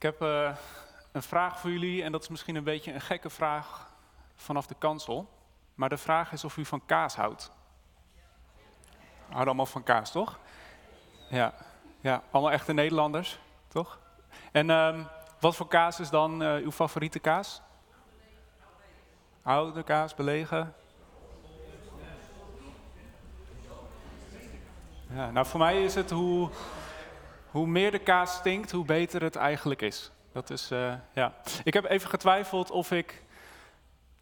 Ik heb uh, een vraag voor jullie en dat is misschien een beetje een gekke vraag vanaf de kansel. Maar de vraag is of u van kaas houdt. Houden allemaal van kaas, toch? Ja, ja allemaal echte Nederlanders, toch? En uh, wat voor kaas is dan uh, uw favoriete kaas? Oude kaas, belegen? Ja, nou, voor mij is het hoe, hoe meer de kaas stinkt, hoe beter het eigenlijk is. Dat is, uh, ja. Ik heb even getwijfeld of ik.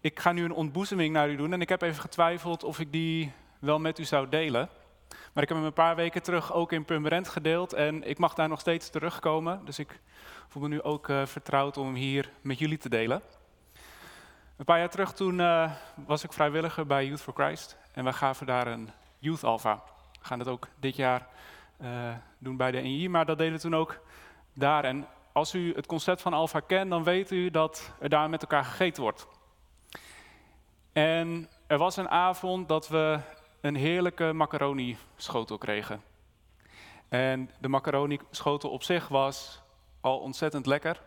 Ik ga nu een ontboezeming naar u doen en ik heb even getwijfeld of ik die wel met u zou delen. Maar ik heb hem een paar weken terug ook in Purmerend gedeeld en ik mag daar nog steeds terugkomen. Dus ik voel me nu ook uh, vertrouwd om hem hier met jullie te delen. Een paar jaar terug toen uh, was ik vrijwilliger bij Youth for Christ en wij gaven daar een Youth Alpha. We gaan dat ook dit jaar uh, doen bij de NI, maar dat deden toen ook daar. En als u het concept van Alpha kent, dan weet u dat er daar met elkaar gegeten wordt. En er was een avond dat we een heerlijke macaroni schotel kregen. En de macaroni schotel op zich was al ontzettend lekker.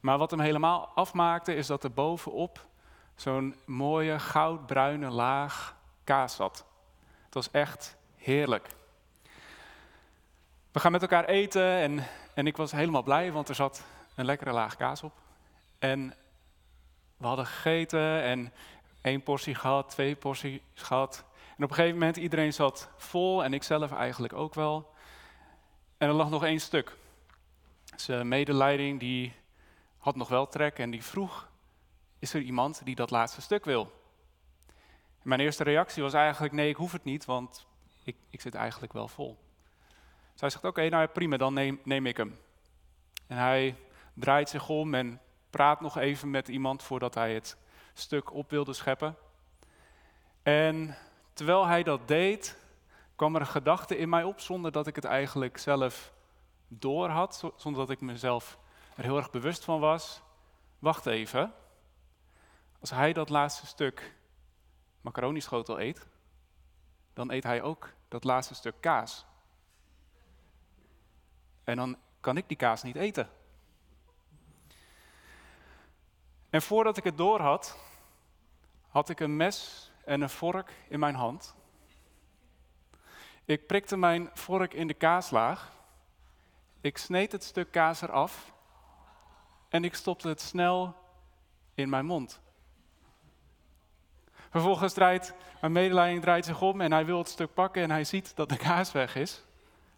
Maar wat hem helemaal afmaakte, is dat er bovenop zo'n mooie goudbruine laag kaas zat. Het was echt heerlijk. We gaan met elkaar eten en, en ik was helemaal blij, want er zat een lekkere laag kaas op. En we hadden gegeten en één portie gehad, twee porties gehad. En op een gegeven moment iedereen zat vol en ik zelf eigenlijk ook wel. En er lag nog één stuk. Zijn medeleiding die had nog wel trek en die vroeg, is er iemand die dat laatste stuk wil? Mijn eerste reactie was eigenlijk, nee, ik hoef het niet, want ik, ik zit eigenlijk wel vol. Dus hij zegt, oké, nou prima, dan neem, neem ik hem. En hij draait zich om en praat nog even met iemand voordat hij het stuk op wilde scheppen. En terwijl hij dat deed, kwam er een gedachte in mij op zonder dat ik het eigenlijk zelf door had, zonder dat ik mezelf er heel erg bewust van was. Wacht even, als hij dat laatste stuk macaroni-schotel eet, dan eet hij ook dat laatste stuk kaas. En dan kan ik die kaas niet eten. En voordat ik het door had, had ik een mes en een vork in mijn hand. Ik prikte mijn vork in de kaaslaag. Ik sneed het stuk kaas eraf. En ik stopte het snel in mijn mond. Vervolgens draait mijn medeleiding draait zich om en hij wil het stuk pakken en hij ziet dat de kaas weg is.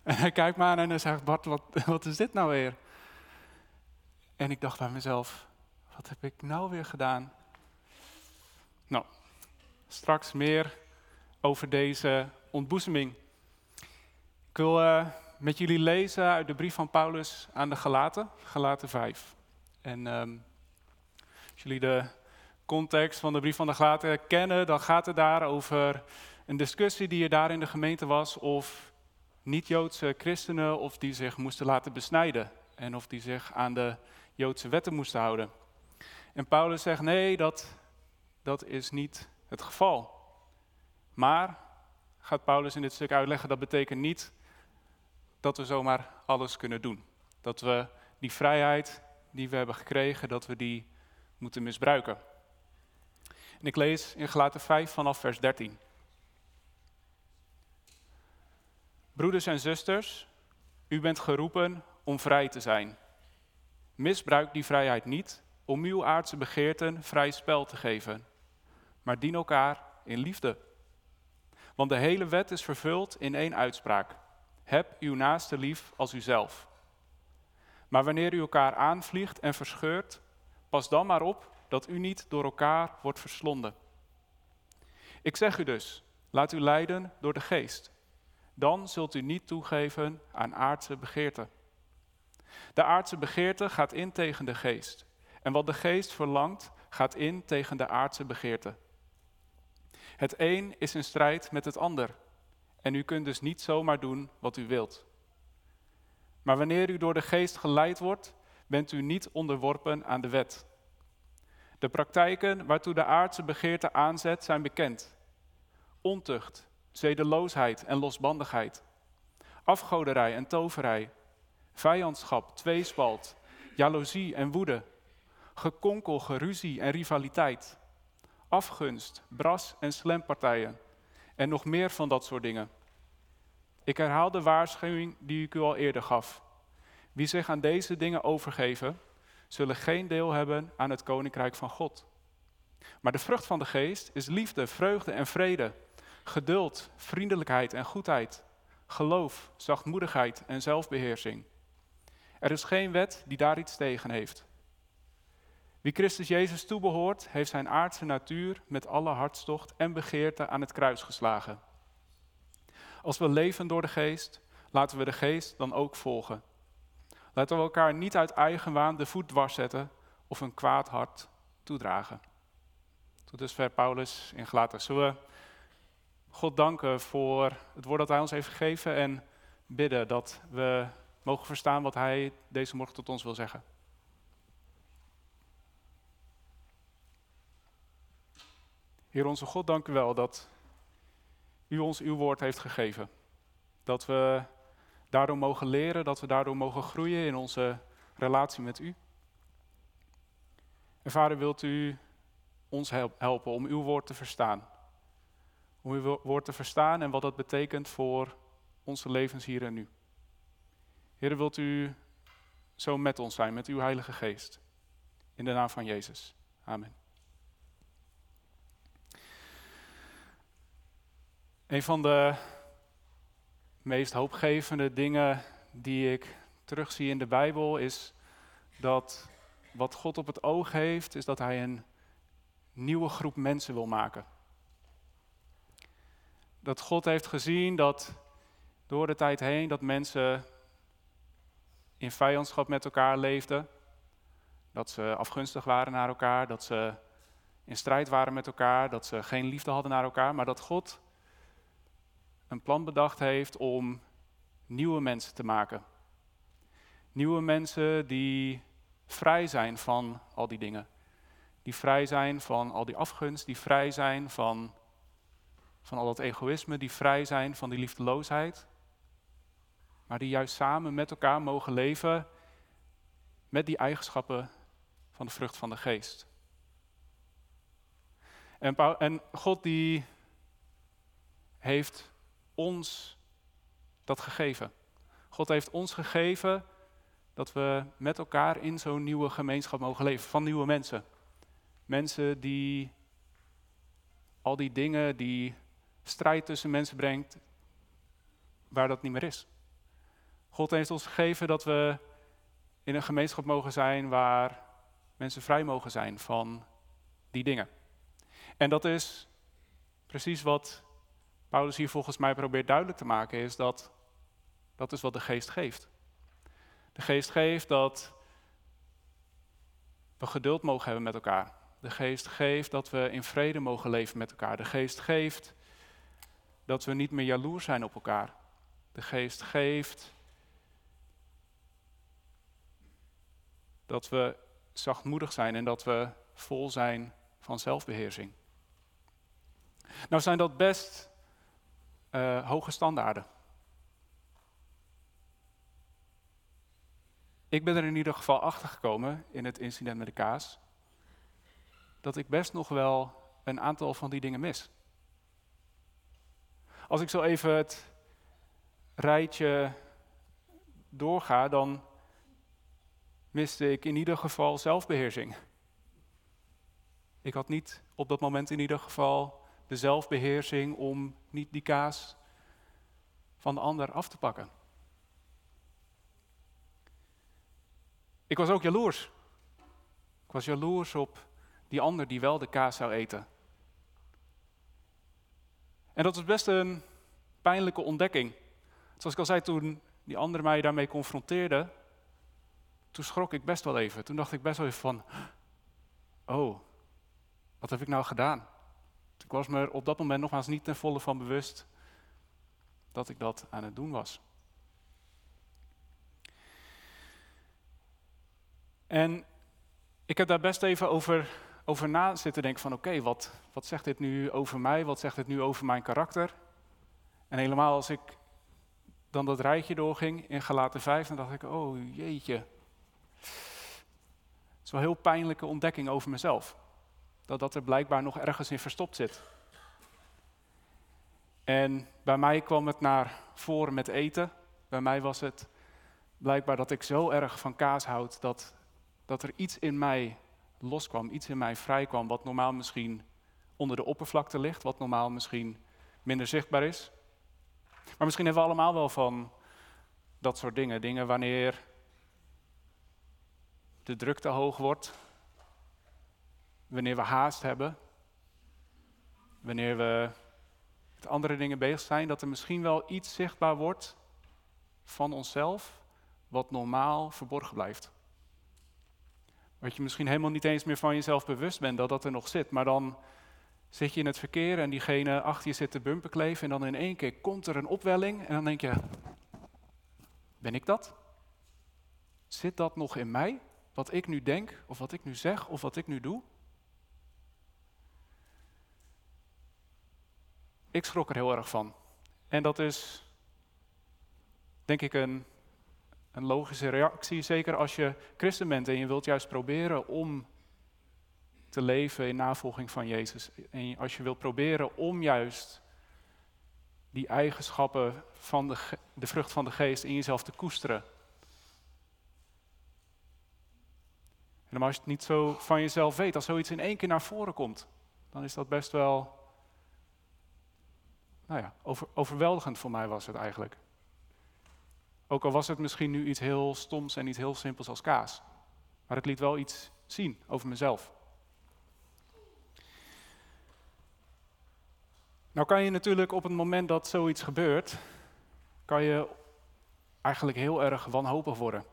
En hij kijkt me aan en hij zegt, Bart, wat, wat is dit nou weer? En ik dacht bij mezelf, wat heb ik nou weer gedaan? Nou, straks meer over deze ontboezeming. Ik wil uh, met jullie lezen uit de brief van Paulus aan de Galaten, Galaten 5. En um, als jullie de context van de brief van de Galaten kennen, dan gaat het daar over een discussie die er daar in de gemeente was of niet-Joodse christenen of die zich moesten laten besnijden en of die zich aan de Joodse wetten moesten houden. En Paulus zegt nee, dat, dat is niet het geval. Maar, gaat Paulus in dit stuk uitleggen, dat betekent niet dat we zomaar alles kunnen doen. Dat we die vrijheid die we hebben gekregen, dat we die moeten misbruiken. En ik lees in Gelaten 5 vanaf vers 13. Broeders en zusters, u bent geroepen om vrij te zijn. Misbruik die vrijheid niet om uw aardse begeerten vrij spel te geven, maar dien elkaar in liefde. Want de hele wet is vervuld in één uitspraak. Heb uw naaste lief als uzelf. Maar wanneer u elkaar aanvliegt en verscheurt, pas dan maar op dat u niet door elkaar wordt verslonden. Ik zeg u dus, laat u leiden door de geest. Dan zult u niet toegeven aan aardse begeerten. De aardse begeerte gaat in tegen de geest. En wat de geest verlangt, gaat in tegen de aardse begeerte. Het een is in strijd met het ander. En u kunt dus niet zomaar doen wat u wilt. Maar wanneer u door de geest geleid wordt, bent u niet onderworpen aan de wet. De praktijken waartoe de aardse begeerte aanzet zijn bekend. Ontucht, zedeloosheid en losbandigheid. Afgoderij en toverij. Vijandschap, tweespalt, jaloezie en woede, gekonkel, geruzie en rivaliteit, afgunst, bras en slempartijen en nog meer van dat soort dingen. Ik herhaal de waarschuwing die ik u al eerder gaf. Wie zich aan deze dingen overgeven, zullen geen deel hebben aan het koninkrijk van God. Maar de vrucht van de geest is liefde, vreugde en vrede, geduld, vriendelijkheid en goedheid, geloof, zachtmoedigheid en zelfbeheersing. Er is geen wet die daar iets tegen heeft. Wie Christus Jezus toebehoort, heeft zijn aardse natuur met alle hartstocht en begeerte aan het kruis geslagen. Als we leven door de geest, laten we de geest dan ook volgen. Laten we elkaar niet uit eigen waan de voet dwars zetten of een kwaad hart toedragen. Tot dusver Paulus in Galaten. God danken voor het woord dat hij ons heeft gegeven en bidden dat we mogen verstaan wat hij deze morgen tot ons wil zeggen. Heer onze God, dank u wel dat u ons uw woord heeft gegeven. Dat we daardoor mogen leren, dat we daardoor mogen groeien in onze relatie met u. En vader, wilt u ons helpen om uw woord te verstaan. Om uw woord te verstaan en wat dat betekent voor onze levens hier en nu. Heer, wilt u zo met ons zijn, met uw Heilige Geest. In de naam van Jezus. Amen. Een van de meest hoopgevende dingen die ik terugzie in de Bijbel is dat wat God op het oog heeft, is dat Hij een nieuwe groep mensen wil maken. Dat God heeft gezien dat door de tijd heen dat mensen in vijandschap met elkaar leefden, dat ze afgunstig waren naar elkaar, dat ze in strijd waren met elkaar, dat ze geen liefde hadden naar elkaar, maar dat God een plan bedacht heeft om nieuwe mensen te maken. Nieuwe mensen die vrij zijn van al die dingen. Die vrij zijn van al die afgunst, die vrij zijn van, van al dat egoïsme, die vrij zijn van die liefdeloosheid. Maar die juist samen met elkaar mogen leven met die eigenschappen van de vrucht van de geest. En, en God die heeft ons dat gegeven. God heeft ons gegeven dat we met elkaar in zo'n nieuwe gemeenschap mogen leven, van nieuwe mensen. Mensen die al die dingen die strijd tussen mensen brengt, waar dat niet meer is. God heeft ons gegeven dat we in een gemeenschap mogen zijn waar mensen vrij mogen zijn van die dingen. En dat is precies wat Paulus hier volgens mij probeert duidelijk te maken, is dat dat is wat de geest geeft. De geest geeft dat we geduld mogen hebben met elkaar. De geest geeft dat we in vrede mogen leven met elkaar. De geest geeft dat we niet meer jaloers zijn op elkaar. De geest geeft dat we zachtmoedig zijn en dat we vol zijn van zelfbeheersing. Nou zijn dat best uh, hoge standaarden. Ik ben er in ieder geval achter gekomen in het incident met de kaas, dat ik best nog wel een aantal van die dingen mis. Als ik zo even het rijtje doorga, dan miste ik in ieder geval zelfbeheersing. Ik had niet op dat moment in ieder geval de zelfbeheersing om niet die kaas van de ander af te pakken. Ik was ook jaloers. Ik was jaloers op die ander die wel de kaas zou eten. En dat was best een pijnlijke ontdekking. Zoals ik al zei, toen die ander mij daarmee confronteerde, toen schrok ik best wel even. Toen dacht ik best wel even van, oh, wat heb ik nou gedaan? Ik was me er op dat moment nogmaals niet ten volle van bewust dat ik dat aan het doen was. En ik heb daar best even over, over na zitten denken van oké, wat, wat zegt dit nu over mij? Wat zegt dit nu over mijn karakter? En helemaal als ik dan dat rijtje doorging in Galaten 5, dan dacht ik, oh jeetje. is wel een heel pijnlijke ontdekking over mezelf. Dat dat er blijkbaar nog ergens in verstopt zit. En bij mij kwam het naar voren met eten. Bij mij was het blijkbaar dat ik zo erg van kaas houd dat, dat er iets in mij loskwam, iets in mij vrijkwam, wat normaal misschien onder de oppervlakte ligt, wat normaal misschien minder zichtbaar is. Maar misschien hebben we allemaal wel van dat soort dingen. Dingen wanneer de druk te hoog wordt, wanneer we haast hebben, wanneer we met andere dingen bezig zijn, dat er misschien wel iets zichtbaar wordt van onszelf wat normaal verborgen blijft. Wat je misschien helemaal niet eens meer van jezelf bewust bent dat dat er nog zit, maar dan zit je in het verkeer en diegene achter je zit te bumperkleven en dan in één keer komt er een opwelling en dan denk je, ben ik dat? Zit dat nog in mij? Wat ik nu denk, of wat ik nu zeg, of wat ik nu doe? Ik schrok er heel erg van. En dat is, denk ik, een, een logische reactie. Zeker als je christen bent en je wilt juist proberen om te leven in navolging van Jezus. En als je wilt proberen om juist die eigenschappen van de, de vrucht van de geest in jezelf te koesteren. En als je het niet zo van jezelf weet, als zoiets in één keer naar voren komt, dan is dat best wel, nou ja, over, overweldigend voor mij was het eigenlijk. Ook al was het misschien nu iets heel stoms en iets heel simpels als kaas. Maar het liet wel iets zien over mezelf. Nou kan je natuurlijk op het moment dat zoiets gebeurt, kan je eigenlijk heel erg wanhopig worden.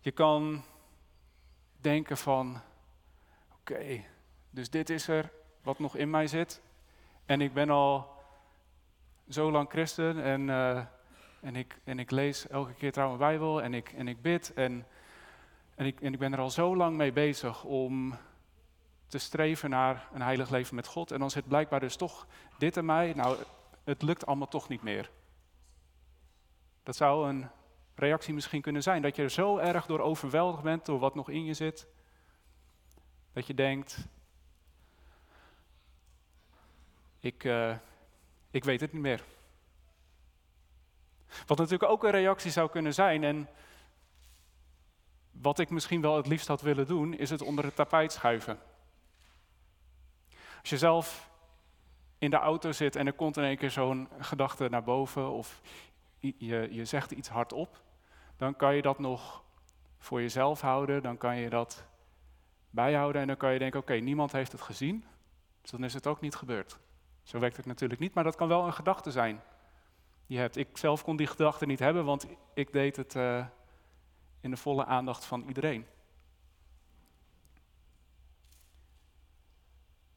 Je kan denken van, oké, dus dit is er wat nog in mij zit. En ik ben al zo lang christen en, uh, en, ik, en ik lees elke keer trouw mijn Bijbel en ik, en ik bid. En, en, ik, en ik ben er al zo lang mee bezig om te streven naar een heilig leven met God. En dan zit blijkbaar dus toch dit in mij. Nou, het lukt allemaal toch niet meer. Dat zou een reactie misschien kunnen zijn. Dat je er zo erg door overweldigd bent door wat nog in je zit. Dat je denkt, ik, uh, ik weet het niet meer. Wat natuurlijk ook een reactie zou kunnen zijn, en wat ik misschien wel het liefst had willen doen, is het onder het tapijt schuiven. Als je zelf in de auto zit en er komt in één keer zo'n gedachte naar boven of je, je zegt iets hardop, dan kan je dat nog voor jezelf houden, dan kan je dat bijhouden en dan kan je denken, oké, niemand heeft het gezien, dus dan is het ook niet gebeurd. Zo werkt het natuurlijk niet, maar dat kan wel een gedachte zijn je hebt. Ik zelf kon die gedachte niet hebben, want ik deed het uh, in de volle aandacht van iedereen.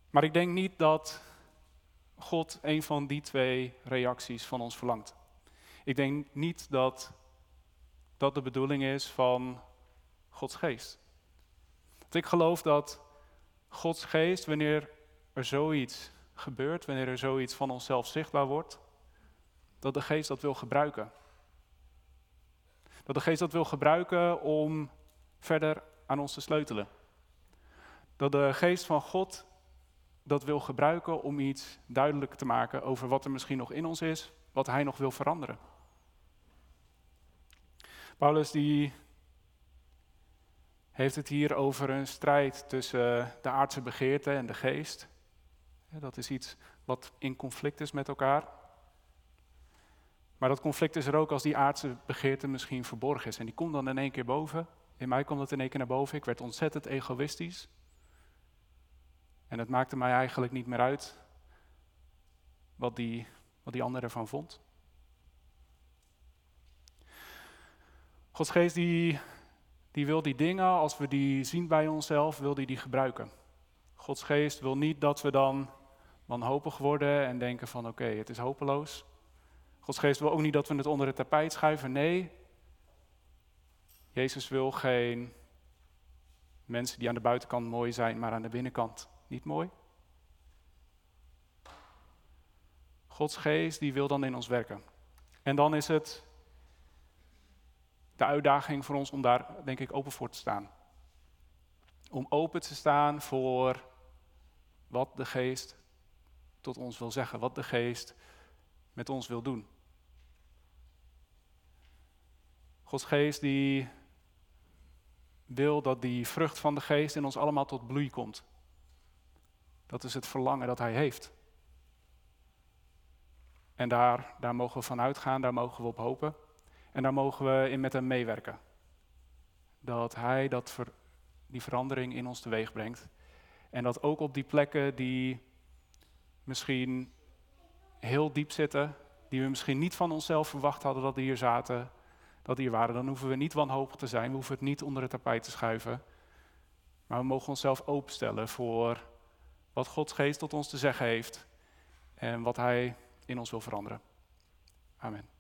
Maar ik denk niet dat God een van die twee reacties van ons verlangt. Ik denk niet dat dat de bedoeling is van Gods geest. Want ik geloof dat Gods geest, wanneer er zoiets gebeurt, wanneer er zoiets van onszelf zichtbaar wordt, dat de geest dat wil gebruiken. Dat de geest dat wil gebruiken om verder aan ons te sleutelen. Dat de geest van God dat wil gebruiken om iets duidelijk te maken over wat er misschien nog in ons is, wat hij nog wil veranderen. Paulus die heeft het hier over een strijd tussen de aardse begeerte en de geest. Dat is iets wat in conflict is met elkaar. Maar dat conflict is er ook als die aardse begeerte misschien verborgen is. En die komt dan in één keer boven. In mij komt het in één keer naar boven. Ik werd ontzettend egoïstisch. En het maakte mij eigenlijk niet meer uit wat die, wat die ander ervan vond. Gods geest die, die wil die dingen, als we die zien bij onszelf, wil die die gebruiken. Gods geest wil niet dat we dan wanhopig worden en denken van oké, het is hopeloos. Gods geest wil ook niet dat we het onder het tapijt schuiven. Nee, Jezus wil geen mensen die aan de buitenkant mooi zijn, maar aan de binnenkant niet mooi? Gods geest die wil dan in ons werken. En dan is het de uitdaging voor ons om daar, denk ik, open voor te staan. Om open te staan voor wat de geest tot ons wil zeggen, wat de geest met ons wil doen. Gods geest die wil dat die vrucht van de geest in ons allemaal tot bloei komt. Dat is het verlangen dat hij heeft. En daar, daar mogen we van uitgaan, daar mogen we op hopen. En daar mogen we in met hem meewerken. Dat hij dat die verandering in ons teweeg brengt. En dat ook op die plekken die misschien heel diep zitten, die we misschien niet van onszelf verwacht hadden dat die hier zaten, dat hier waren, dan hoeven we niet wanhopig te zijn, we hoeven het niet onder het tapijt te schuiven. Maar we mogen onszelf openstellen voor wat Gods geest tot ons te zeggen heeft en wat Hij in ons wil veranderen. Amen.